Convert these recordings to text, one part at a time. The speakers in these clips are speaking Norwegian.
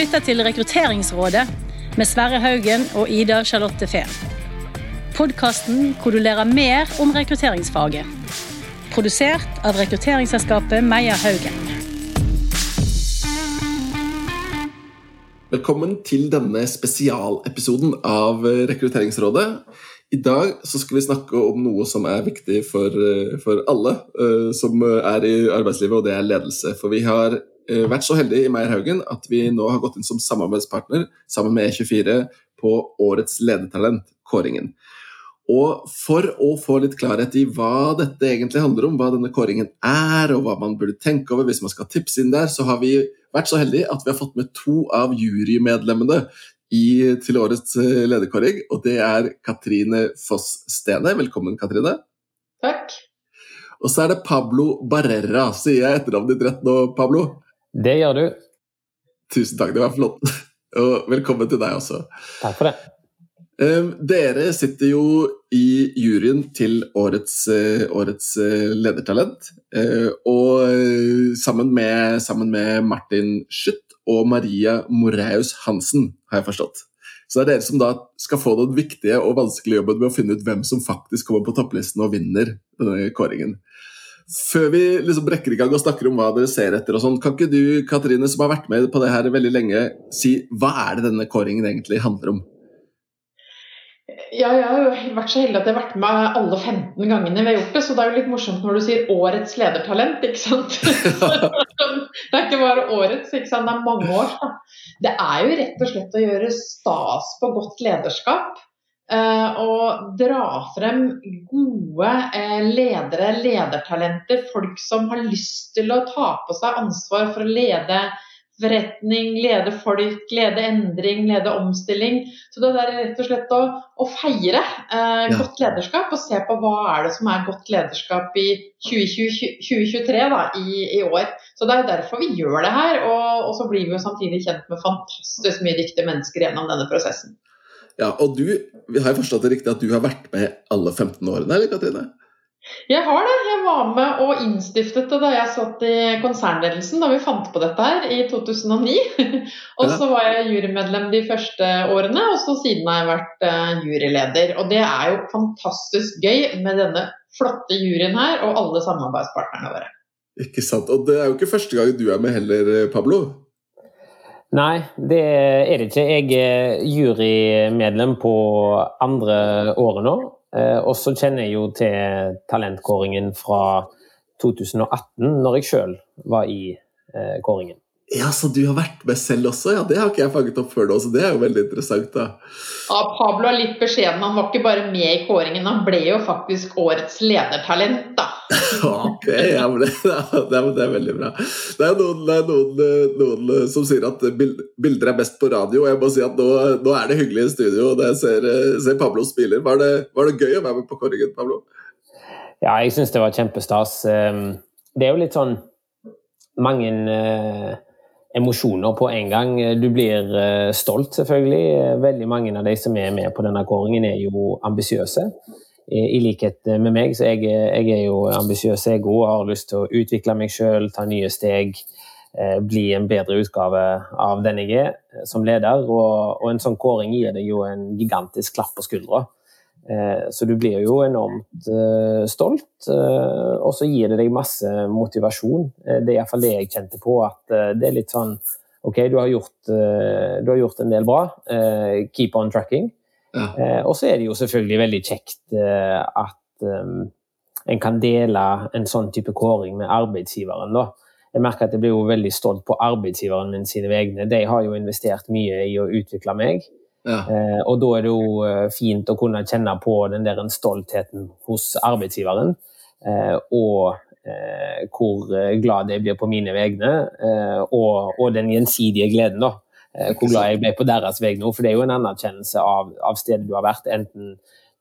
lytter til Rekrutteringsrådet med Sverre Haugen og Ida Charlotte Fehn. Podkasten hvor du lærer mer om rekrutteringsfaget. Produsert av rekrutteringsselskapet Meyer Haugen. Velkommen til denne spesialepisoden av Rekrutteringsrådet. I dag skal vi snakke om noe som er viktig for, for alle uh, som er i arbeidslivet, og det er ledelse. For vi har vært så heldige i Meyer Haugen at vi nå har gått inn som samarbeidspartner sammen med E24 på Årets ledertalent, kåringen. Og for å få litt klarhet i hva dette egentlig handler om, hva denne kåringen er, og hva man burde tenke over hvis man skal tipse inn der, så har vi vært så heldige at vi har fått med to av jurymedlemmene i, til årets lederkåring. Og det er Katrine Foss Stene. Velkommen, Katrine. Takk. Og så er det Pablo Barrera. Sier jeg etternavnet ditt rett nå, Pablo? Det gjør du. Tusen takk, det var flott. Og velkommen til deg også. Takk for det. Dere sitter jo i juryen til årets, uh, årets uh, ledertalent. Uh, og sammen med, sammen med, Martin Schytt og Maria Moraus Hansen, har jeg forstått. Så det er dere som da skal få den viktige og vanskelige jobben med å finne ut hvem som faktisk kommer på topplisten og vinner denne kåringen. Før vi liksom brekker i gang og snakker om hva dere ser etter, og sånn, kan ikke du Katrine, som har vært med på det her veldig lenge, si hva er det denne kåringen egentlig handler om? Ja, jeg har jo vært så heldig at jeg har vært med alle 15 gangene vi har gjort det, så det er jo litt morsomt når du sier 'årets ledertalent', ikke sant. det er ikke bare årets, ikke sant? det er mange år. Da. Det er jo rett og slett å gjøre stas på godt lederskap. Eh, og dra frem gode eh, ledere, ledertalenter, folk som har lyst til å ta på seg ansvar for å lede forretning, lede folk, lede endring, lede omstilling. Så det er rett og slett å, å feire eh, ja. godt lederskap og se på hva er det som er godt lederskap i 2020, 2023 da, i, i, år. Så Det er jo derfor vi gjør det her. Og, og så blir vi jo samtidig kjent med fantastisk mye dyktige mennesker gjennom denne prosessen. Ja, og du, Har jeg forstått det riktig at du har vært med alle 15 årene, eller Katrine? Jeg har det. Jeg var med og innstiftet det da jeg satt i konsernledelsen da vi fant på dette her i 2009. og så var jeg jurymedlem de første årene, og så siden har jeg vært uh, juryleder. Og det er jo fantastisk gøy med denne flotte juryen her og alle samarbeidspartnerne våre. Ikke sant. Og det er jo ikke første gang du er med heller, Pablo? Nei, det er det ikke. Jeg er jurymedlem på andre året nå. Eh, og så kjenner jeg jo til talentkåringen fra 2018, når jeg sjøl var i eh, kåringen. Ja, Så du har vært med selv også? Ja, Det har ikke jeg fanget opp før nå, så det er jo veldig interessant. da. Ja, Pablo er litt beskjeden. Han var ikke bare med i kåringen, han ble jo faktisk årets ledertalent, da. ok, ja, men det, ja, det, er, veldig bra. Det er noen, det er noen, noen som sier at bilder er best på radio, og jeg må si at nå, nå er det hyggelig i studio. og jeg ser, ser Pablo spiller. Var det, var det gøy å være med på kåringen, Pablo? Ja, jeg syns det var kjempestas. Ehm, det er jo litt sånn mange eh, emosjoner på en gang. Du blir eh, stolt, selvfølgelig. Veldig mange av de som er med på denne kåringen, er jo ambisiøse. I likhet med meg, så jeg, jeg er jo ambisiøs, jeg òg. Har lyst til å utvikle meg sjøl, ta nye steg. Eh, bli en bedre utgave av den jeg er eh, som leder. Og, og en sånn kåring gir deg jo en gigantisk klapp på skuldra. Så du blir jo enormt stolt, og så gir det deg masse motivasjon. Det er iallfall det jeg kjente på, at det er litt sånn OK, du har gjort, du har gjort en del bra. Keep on tracking. Ja. Og så er det jo selvfølgelig veldig kjekt at en kan dele en sånn type kåring med arbeidsgiveren. da. Jeg merker at jeg blir jo veldig stolt på arbeidsgiveren min sine vegne. De har jo investert mye i å utvikle meg. Eh, og da er det jo eh, fint å kunne kjenne på den der stoltheten hos arbeidsgiveren. Eh, og eh, hvor glad jeg blir på mine vegne, eh, og, og, den gjensidige gleden. da. Eh, hvor glad jeg ble på deres vegne. For det er jo en anerkjennelse av, av stedet du har vært. enten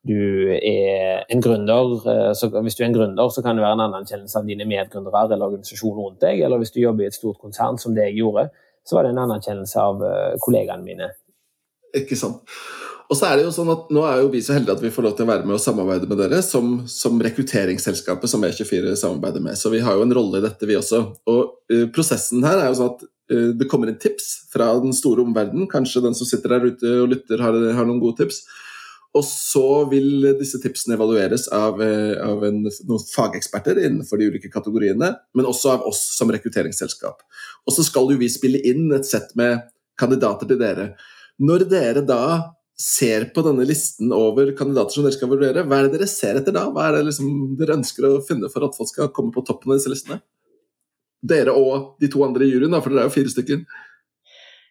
du er en gründer, så Hvis du er en gründer, så kan det være en anerkjennelse av dine medgründere eller organisasjonen rundt deg. Eller hvis du jobber i et stort konsern, som det jeg gjorde, så var det en anerkjennelse av kollegaene mine ikke sant. Og så er det jo sånn at Nå er jo vi så heldige at vi får lov til å være med og samarbeide med dere som, som rekrutteringsselskapet som E24 samarbeider med. Så vi har jo en rolle i dette, vi også. Og uh, Prosessen her er jo sånn at uh, det kommer inn tips fra den store omverdenen. Kanskje den som sitter der ute og lytter, har, har noen gode tips. Og så vil disse tipsene evalueres av, eh, av en, noen fageksperter innenfor de ulike kategoriene, men også av oss som rekrutteringsselskap. Og så skal jo vi spille inn et sett med kandidater til dere. Når dere da ser på denne listen over kandidater som dere skal vurdere, hva er det dere ser etter da? Hva er det liksom dere ønsker å finne for at folk skal komme på toppen av disse listene? Dere og de to andre i juryen, for dere er jo fire stykker.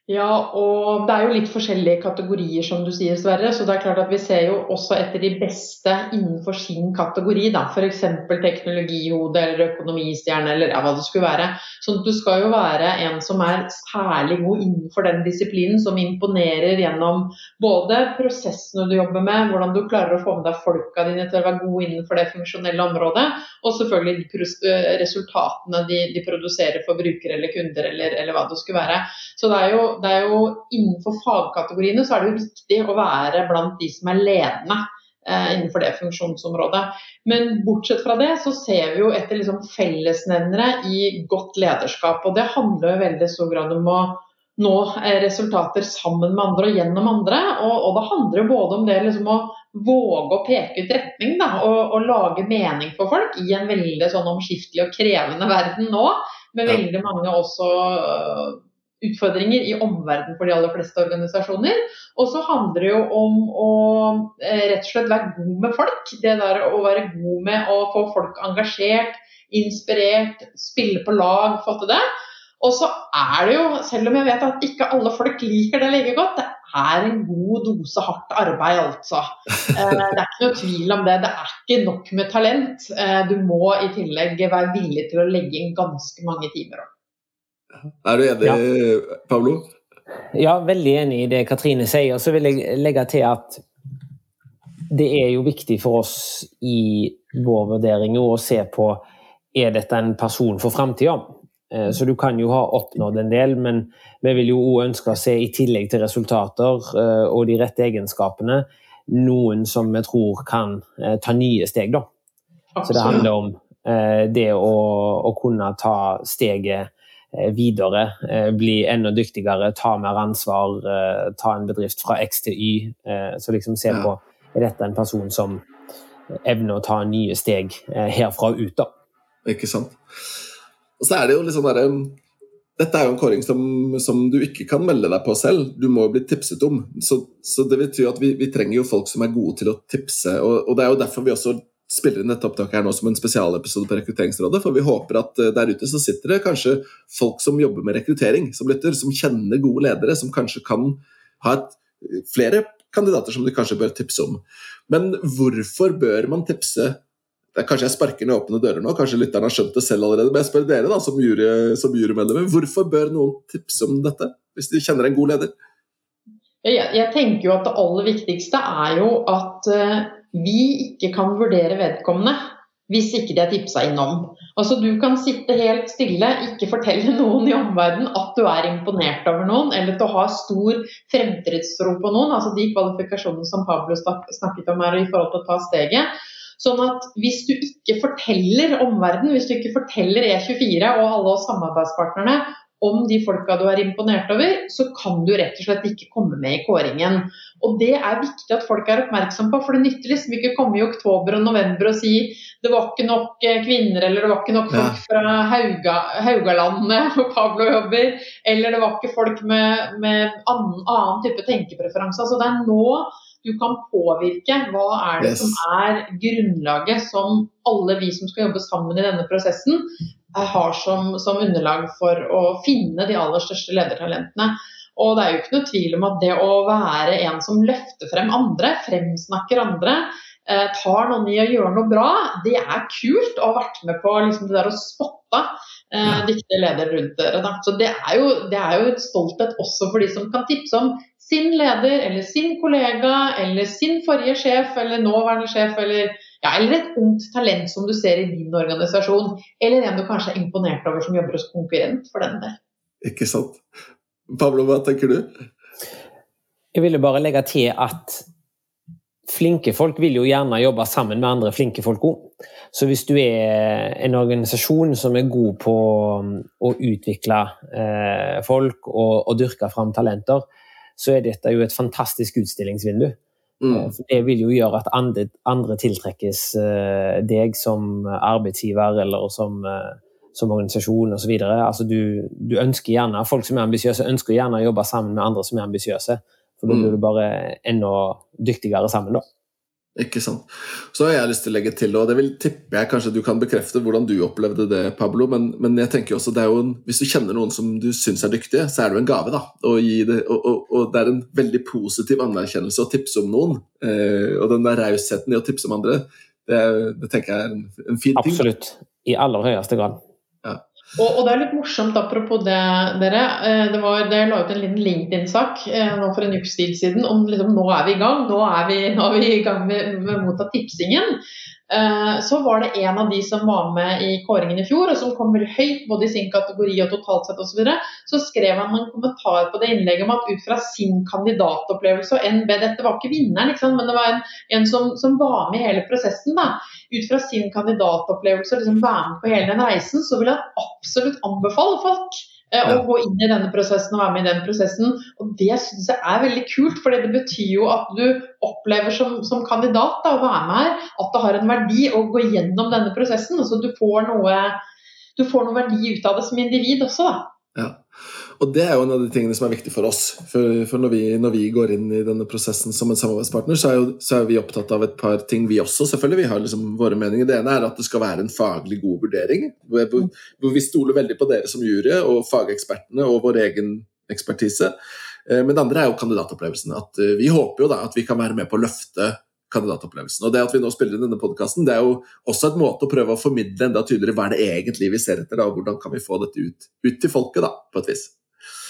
Ja, og det er jo litt forskjellige kategorier, som du sier, Sverre. Så det er klart at vi ser jo også etter de beste innenfor sin kategori. da, F.eks. teknologihode eller økonomistjerne eller ja, hva det skulle være. Så du skal jo være en som er særlig god innenfor den disiplinen, som imponerer gjennom både prosessene du jobber med, hvordan du klarer å få med deg folka dine til å være gode innenfor det funksjonelle området, og selvfølgelig de resultatene de, de produserer for brukere eller kunder eller, eller hva det skulle være. Så det er jo det er jo innenfor fagkategoriene så er det jo viktig å være blant de som er ledende eh, innenfor det funksjonsområdet. Men bortsett fra det så ser vi jo etter liksom fellesnevnere i godt lederskap. Og det handler jo veldig stor grad om å nå eh, resultater sammen med andre og gjennom andre. Og, og det handler jo både om det liksom å våge å peke ut retning da, og, og, lage mening for folk i en veldig sånn omskiftelig og krevende verden nå, med veldig mange også utfordringer i omverdenen for de aller fleste organisasjoner. Og så handler det jo om å eh, rett og slett være god med folk. Det der å være god med å få folk engasjert, inspirert, spille på lag, få til det. Og så er det jo, selv om jeg vet at ikke alle folk liker det like godt, det er en god dose hardt arbeid, altså. Eh, det er ikke noe tvil om det. Det er ikke nok med talent. Eh, du må i tillegg være villig til å legge inn ganske mange timer. Er du enig, ja. Pablo? Ja, veldig enig i det Katrine sier. Så vil jeg legge til at det er jo viktig for oss i vår vurdering å se på er dette en person for framtida. Eh, så du kan jo ha oppnådd en del, men vi vil jo òg ønske å se i tillegg til resultater eh, og de rette egenskapene, noen som vi tror kan eh, ta nye steg, da. Så det handler om det å, å kunne ta steget videre. Eh, bli enda dyktigere, ta mer ansvar, eh, ta en bedrift fra X til Y. Så liksom se på er dette en person som evner å ta nye steg herfra og ut. da. Ikke sant. Og så er det jo sånn derre dette er jo en kåring som, som, du ikke kan melde deg på selv, du må jo bli tipset om. Så, så det betyr at vi, vi, trenger jo folk som er gode til å tipse. Og, og det er jo derfor vi også spiller inn dette opptaket her nå som en spesialepisode på Rekrutteringsrådet. For vi håper at uh, der ute så sitter det kanskje folk som jobber med rekruttering, som lytter, som kjenner gode ledere, som kanskje kan ha et, flere kandidater som de kanskje bør tipse om. Men hvorfor bør man tipse? Kanskje jeg sparker ned åpne dører nå, kanskje lytterne har skjønt det selv allerede. Men jeg spør dere da, som, jury, som jurymedlemmer, hvorfor bør noen tipse om dette, hvis de kjenner en god leder? Jeg, jeg tenker jo at det aller viktigste er jo at uh vi ikke kan vurdere vedkommende hvis ikke de er tipsa innom. Altså Du kan sitte helt stille, ikke fortelle noen i omverdenen at du er imponert over noen, eller at du har stor fremtidstro på noen. Altså de kvalifikasjonene som Pablo snakket om her i forhold til å ta steget. Sånn at hvis du ikke forteller omverdenen, hvis du ikke forteller E24 og alle oss samarbeidspartnerne om de folka du er imponert over, så kan du rett og slett ikke komme med i kåringen. Og Det er viktig at folk er oppmerksom på, for det nytter liksom ikke å komme i oktober og november og si det var ikke nok eh, kvinner, eller det var ikke nok folk fra Hauga, Haugalandet hvor Pablo jobber, eller det var ikke folk med, med annen, annen, type tenkepreferanse. Altså Det er nå du kan påvirke hva er det yes. som er grunnlaget som alle vi som skal jobbe sammen i denne prosessen, har som, som, underlag for å finne de aller største ledertalentene. Og det er jo ikke noe tvil om at det å være en som løfter frem andre, fremsnakker andre, eh, tar noen i å gjøre noe bra, det er kult. å ha vært med på liksom, det der å spotte eh, dyktige ledere rundt dere. Så det er, jo, det er jo et stolthet også for de som kan tipse om sin leder eller sin kollega eller sin forrige sjef eller nåværende sjef eller ja, eller et ungt talent som du ser i din organisasjon, eller en du kanskje er imponert over som jobber hos konkurrent, for den del. Ikke sant. Pablo, hva tenker du? Jeg ville bare legge til at flinke folk vil jo gjerne jobbe sammen med andre flinke folk òg. Så hvis du er en organisasjon som er god på um, å utvikle eh, folk og, og, dyrke fram talenter, så er dette jo et fantastisk utstillingsvindu. Mm. Eh, det vil jo gjøre at andre, andre tiltrekkes eh, deg som arbeidsgiver eller som, eh, som organisasjon osv. Altså du, du ønsker gjerne, Folk som er ambisiøse, ønsker gjerne å jobbe sammen med andre som er ambisiøse. For da blir mm. du bare enda dyktigere sammen, da. Ikke sant. Så har jeg lyst til å legge til, og det vil tippe jeg kanskje du kan bekrefte hvordan du opplevde det, Pablo, men, men jeg tenker også det er jo en, hvis du kjenner noen som du syns er dyktige, så er det jo en gave, da. Det, og, og, og, det er en veldig positiv anerkjennelse å tipse om noen. Eh, og den der rausheten i å tipse om andre, det, det, tenker jeg er en, en fin ting. Absolutt. I aller høyeste grad. Og, og, det er litt morsomt, apropos det, dere. Eh, det var, det la ut en liten LinkedIn-sak eh, nå for en ukes tid siden om liksom, nå er vi i gang. Nå er vi, nå er vi i gang med, med å motta tipsingen. Eh, så var det en av de som var med i kåringen i fjor, og som kommer høyt både i sin kategori og totalt sett osv. Så, videre, så skrev han en kommentar på det innlegget om at ut fra sin kandidatopplevelse og NB Dette var ikke vinneren, liksom, men det var en, en som, som, var med i hele prosessen. da, Ut fra sin kandidatopplevelse og liksom være med på hele den reisen, så vil han absolutt anbefale folk Eh, å gå inn i denne prosessen og være med i den prosessen. Og Det syns jeg er veldig kult, for det betyr jo at du opplever som, som kandidat da, å være med her, at det har en verdi å gå gjennom denne prosessen. Så du får noe, du får noe verdi ut av det som individ også. da. Ja. Og det er jo en av de tingene som er viktig for oss. For, for når, vi, når, vi, går inn i denne prosessen som en samarbeidspartner, så er, jo, så er vi opptatt av et par ting, vi også. selvfølgelig. Vi har liksom våre meninger. Det ene er at det skal være en faglig god vurdering. Hvor, vi stoler veldig på dere som jury og fagekspertene og vår egen ekspertise. Eh, men det andre er jo kandidatopplevelsen. At eh, vi håper jo da at vi kan være med på å løfte kandidatopplevelsen. Og det at vi nå spiller inn denne podkasten, det er jo også et måte å prøve å formidle enda tydeligere hva er det egentlig vi ser etter, da, og hvordan kan vi få dette ut, ut til folket, da, på et vis.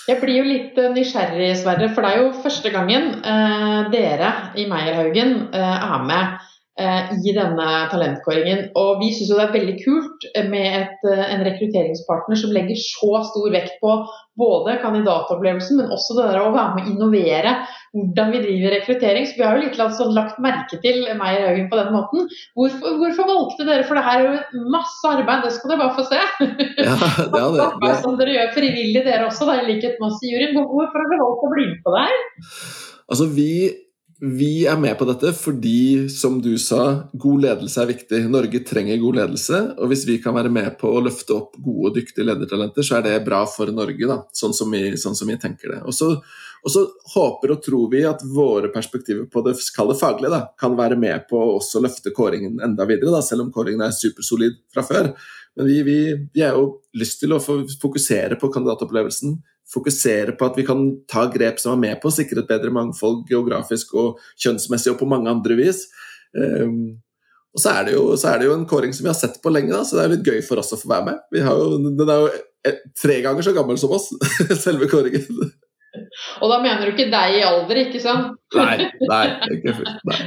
Jeg blir jo litt eh, nysgjerrig, Sverre, for det er jo første gangen eh, dere i Meierhaugen eh, er med i denne talentkåringen. Og vi syns det er veldig kult med et, eh, en rekrutteringspartner som legger så stor vekt på både kandidatopplevelsen, men også det der å være med å innovere hvordan vi driver rekruttering. Så vi har jo litt sånn lagt merke til Meyer Haugen på den måten. Hvorfor, hvorfor, valgte dere, for det her er jo masse arbeid, det skal dere bare få se. Ja, det er det. det. Som dere gjør frivillig dere også, da, i likhet med oss i juryen. Hvorfor har dere valgt å bli med på det her? Altså, vi vi er med på dette fordi, som du sa, god ledelse er viktig. Norge trenger god ledelse, og hvis vi kan være med på å løfte opp gode og dyktige ledertalenter, så er det bra for Norge, da, sånn som vi, sånn som vi tenker det. Og så, og så, håper og tror vi at våre perspektiver på det faglige da, kan være med på å også løfte kåringen enda videre, da, selv om kåringen er supersolid fra før. Men vi, vi, vi er jo lyst til å fokusere på kandidatopplevelsen, fokusere på at vi kan ta grep som er med på å sikre et bedre mangfold geografisk og kjønnsmessig og på mange andre vis. Um, og så er, jo, så er, det jo, en kåring som vi har sett på lenge, da, så det er litt gøy for oss å få være med. Jo, den er jo tre ganger så gammel som oss, selve kåringen. Og da mener du ikke deg i alder, ikke sant? nei, nei, ikke fullt. Nei.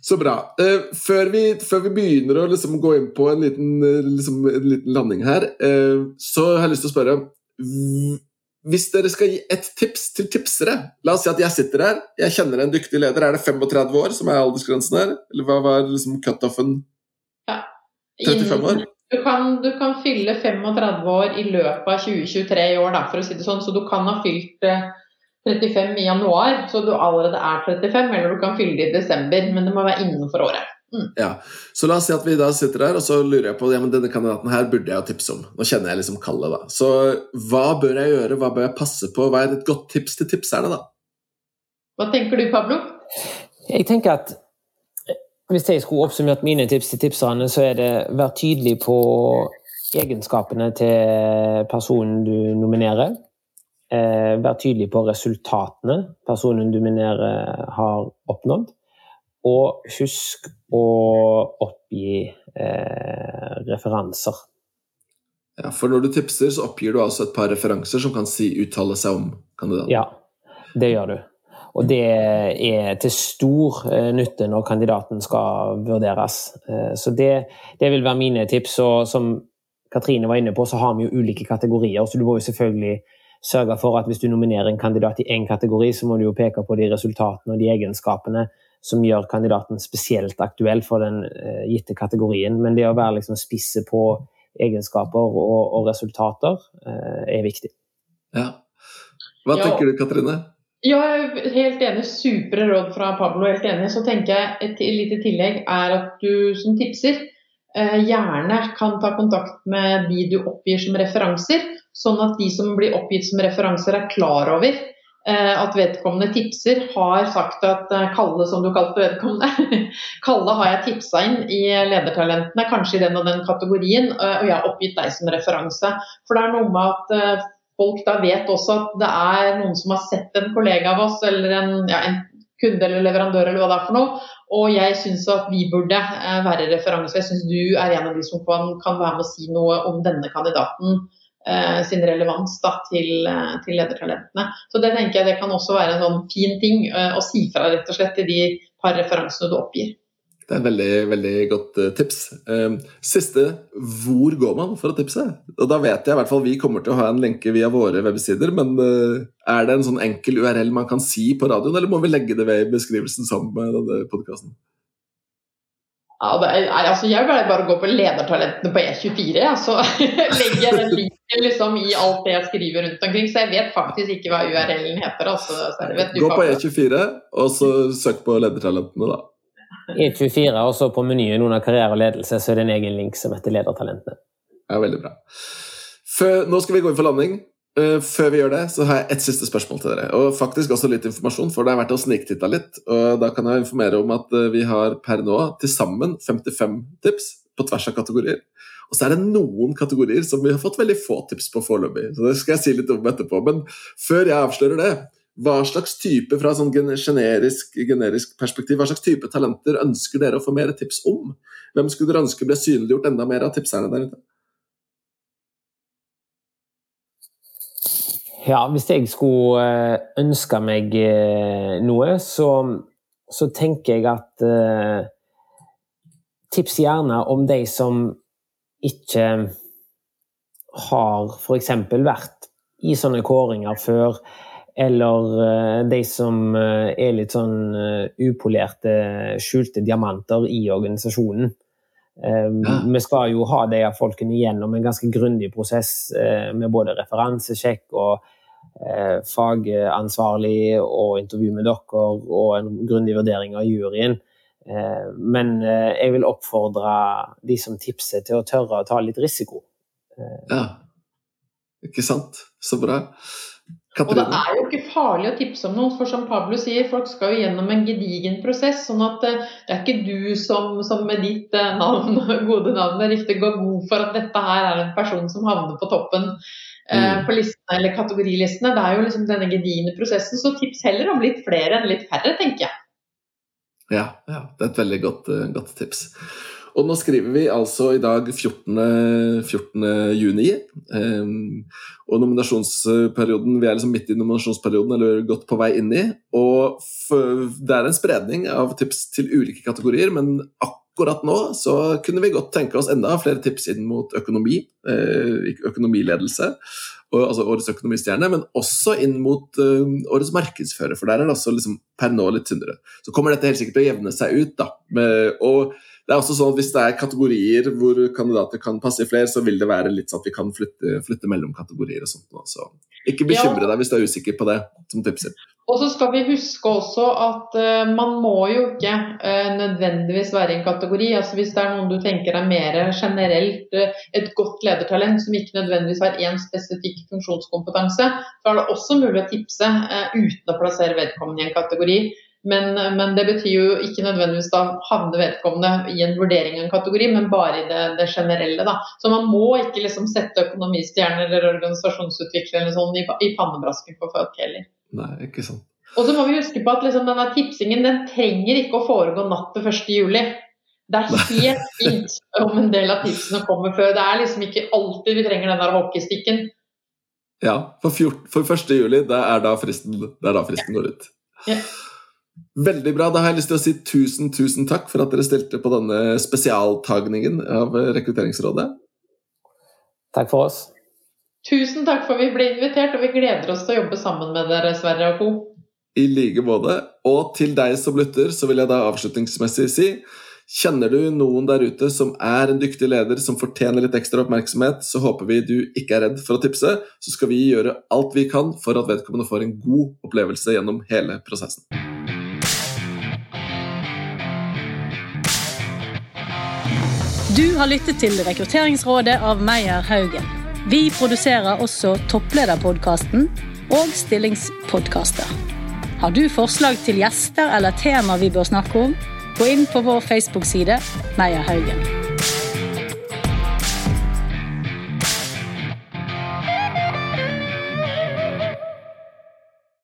Så bra. Uh, før, vi, før, vi, begynner å liksom gå inn på en liten, liksom, en liten landing her, uh, så har jeg lyst til å spørre hvis dere skal gi et tips til tipsere La oss si at jeg sitter her, jeg kjenner en dyktig leder. Er det 35 år som er aldersgrensen her? Eller hva var liksom cutoffen? Ja. 35 år? Du kan, du kan, fylle 35 år i løpet av 2023 i år, da, for å si det sånn. Så du kan ha fylt 35 eh, i januar, så du allerede er 35. Eller du kan fylle det i desember, men det må være innenfor året. Mm. Ja, Så la oss si at vi da sitter der, og så lurer jeg på ja, men denne kandidaten her burde jeg jo tipse om. Nå kjenner jeg liksom kallet, da. Så hva bør jeg gjøre, hva bør jeg passe på? Hva er et godt tips til tipserne, da? Hva tenker du, Pablo? Jeg tenker at hvis jeg skulle oppsummert mine tips til tipserne, så er det vær tydelig på egenskapene til personen du nominerer. Eh, vær tydelig på resultatene personen du nominerer har oppnådd. Og husk å oppgi eh, referanser. Ja, For når du tipser, så oppgir du altså et par referanser som kan si, uttale seg om kandidaten? Ja, det gjør du. Og det er til stor eh, nytte når kandidaten skal vurderes. Eh, så det, det, vil være mine tips. Og som Katrine var inne på, så har vi jo ulike kategorier, så du må jo selvfølgelig sørge for at hvis du nominerer en kandidat i én kategori, så må du jo peke på de resultatene og de egenskapene som gjør kandidaten spesielt aktuell for den eh, gitte kategorien. Men det å være liksom spisse på egenskaper og, og resultater eh, er viktig. Ja. Hva ja. tenker du, Katrine? Ja, jeg er helt enig. Supre råd fra Pablo. helt enig. Så tenker jeg Et lite tillegg er at du som tipser eh, gjerne kan ta kontakt med de du oppgir som referanser, sånn at de som blir oppgitt som referanser er klar over at vedkommende tipser har sagt at eh, Kalle, som du kalte vedkommende, Kalle har jeg tipsa inn i ledertalentene, kanskje i den og den kategorien, og jeg har oppgitt deg som referanse. For det er noe med at folk da vet også at det er noen som har sett en kollega av oss, eller en, ja, en kunde eller leverandør eller hva det er for noe. Og jeg syns at vi burde eh, være referanse. Jeg syns du er en av de som kan, kan, være med og si noe om denne kandidaten eh, sin relevans da, til, eh, til, ledertalentene. Så det tenker jeg det kan også være en sånn fin ting eh, å si fra rett og slett til de par referansene du oppgir. Det er et veldig, veldig godt tips. Uh, siste hvor går man for å tipse? Og da vet jeg i hvert fall Vi kommer til å ha en lenke via våre websider, men er det en sånn enkel URL man kan si på radioen, eller må vi legge det ved i beskrivelsen sammen med denne podkasten? Ja, er, altså jeg vil bare gå på ledertalentene på E24, ja, så legger jeg den linken liksom i alt det jeg skriver rundt omkring. Så jeg vet faktisk ikke hva URL-en heter. Altså, gå på E24, og så søk på ledertalentene, da. E24, og så på menyen under karriere og ledelse så er det en egen link som heter Ledertalentene. Ja, veldig bra. Før, nå skal vi gå inn for landing. Uh, før vi gjør det, så har jeg et siste spørsmål til dere. Og faktisk også litt informasjon, for det er verdt å sniktitte litt. Og da kan jeg informere om at uh, vi har per nå til sammen 55 tips på tvers av kategorier. Og så er det noen kategorier som vi har fått veldig få tips på foreløpig. Så det skal jeg si litt om etterpå. Men før jeg avslører det, hva slags type fra sånn generisk, generisk, perspektiv, hva slags type talenter ønsker dere å få mer tips om? Hvem skulle dere ønske ble synliggjort enda mer av tipserne der ute? Ja, hvis jeg skulle eh, ønske meg eh, noe, så, så tenker jeg at eh, Tips gjerne om de som ikke har f.eks. vært i sånne kåringer før eller eh, de som er litt sånn upolerte, skjulte diamanter i organisasjonen. Ja. Vi skal jo ha de folkene gjennom en ganske grundig prosess med både referansesjekk og fagansvarlig og intervju med dere og en grundig vurdering av juryen. Men jeg vil oppfordre de som tipser, til å tørre å ta litt risiko. Ja, ikke sant. Så bra. Og det er jo ikke farlig å tipse om noe, for som Pablo sier, folk skal jo gjennom en gedigen prosess. sånn at eh, det er ikke du som, som med ditt eh, navn, gode navn riktig går god for at dette her er en person som havner på toppen eh, mm. på listene eller kategorilistene. Det er jo liksom denne gedigne prosessen. Så tips heller om litt flere enn litt færre, tenker jeg. Ja, ja det er et veldig godt, godt tips. Og nå skriver vi altså i dag 14. 14. juni. Um, og nominasjonsperioden, vi er liksom midt i nominasjonsperioden, eller godt på vei inn i. Og det er en spredning av tips til ulike kategorier, men akkurat nå så kunne vi godt tenke oss enda flere tips inn mot økonomi, eh, økonomiledelse. Og, altså årets økonomistjerne, men også inn mot uh, årets markedsfører, for der er det også liksom per nå litt tynnere. Så kommer dette helt sikkert til å jevne seg ut, da. Med, og det er også sånn at Hvis det er kategorier hvor kandidater kan passe i flere, så vil det være litt sånn at vi kan flytte, flytte mellom kategorier. og sånt. Så ikke bekymre deg hvis du er usikker på det, som tipser. Og så skal vi huske også at uh, man må jo ikke uh, nødvendigvis være i en kategori. altså Hvis det er noen du tenker er mer generelt uh, et godt ledertalent som ikke nødvendigvis har én spesifikk funksjonskompetanse, så er det også mulig å tipse uten å plassere vedkommende i en kategori. Men, men, det betyr jo ikke nødvendigvis da havne vedkommende i en vurdering av en kategori, men bare i det, det generelle. da. Så man må ikke liksom sette økonomistjerner eller organisasjonsutviklere eller sånn i, i pannebrasken for folk heller. Nei, ikke sant. Og så må vi huske på at liksom denne tipsingen den trenger ikke å foregå natt til 1. juli. Det er helt fint om en del av tipsene kommer før. Det er liksom ikke alltid vi trenger den der hockeystikken. Ja, for, 14, for 1. juli, det er da fristen, det er da fristen går ut. Ja. Veldig bra. Da har jeg lyst til å si tusen, tusen takk for at dere stilte på denne spesialtagningen av Rekrutteringsrådet. Takk for oss. Tusen takk for at vi ble invitert, og vi gleder oss til å jobbe sammen med dere, Sverre og co. I like måte. Og til deg som lytter, så vil jeg da avslutningsmessig si Kjenner du noen der ute som er en dyktig leder som fortjener litt ekstra oppmerksomhet, så håper vi du ikke er redd for å tipse. Så skal vi gjøre alt vi kan for at vedkommende får en god opplevelse gjennom hele prosessen. Du har lyttet til Rekrutteringsrådet av Meyer Haugen. Vi produserer også Topplederpodkasten og Stillingspodkaster. Har du forslag til gjester eller tema vi bør snakke om? Gå inn på vår Facebook-side Meyer Haugen.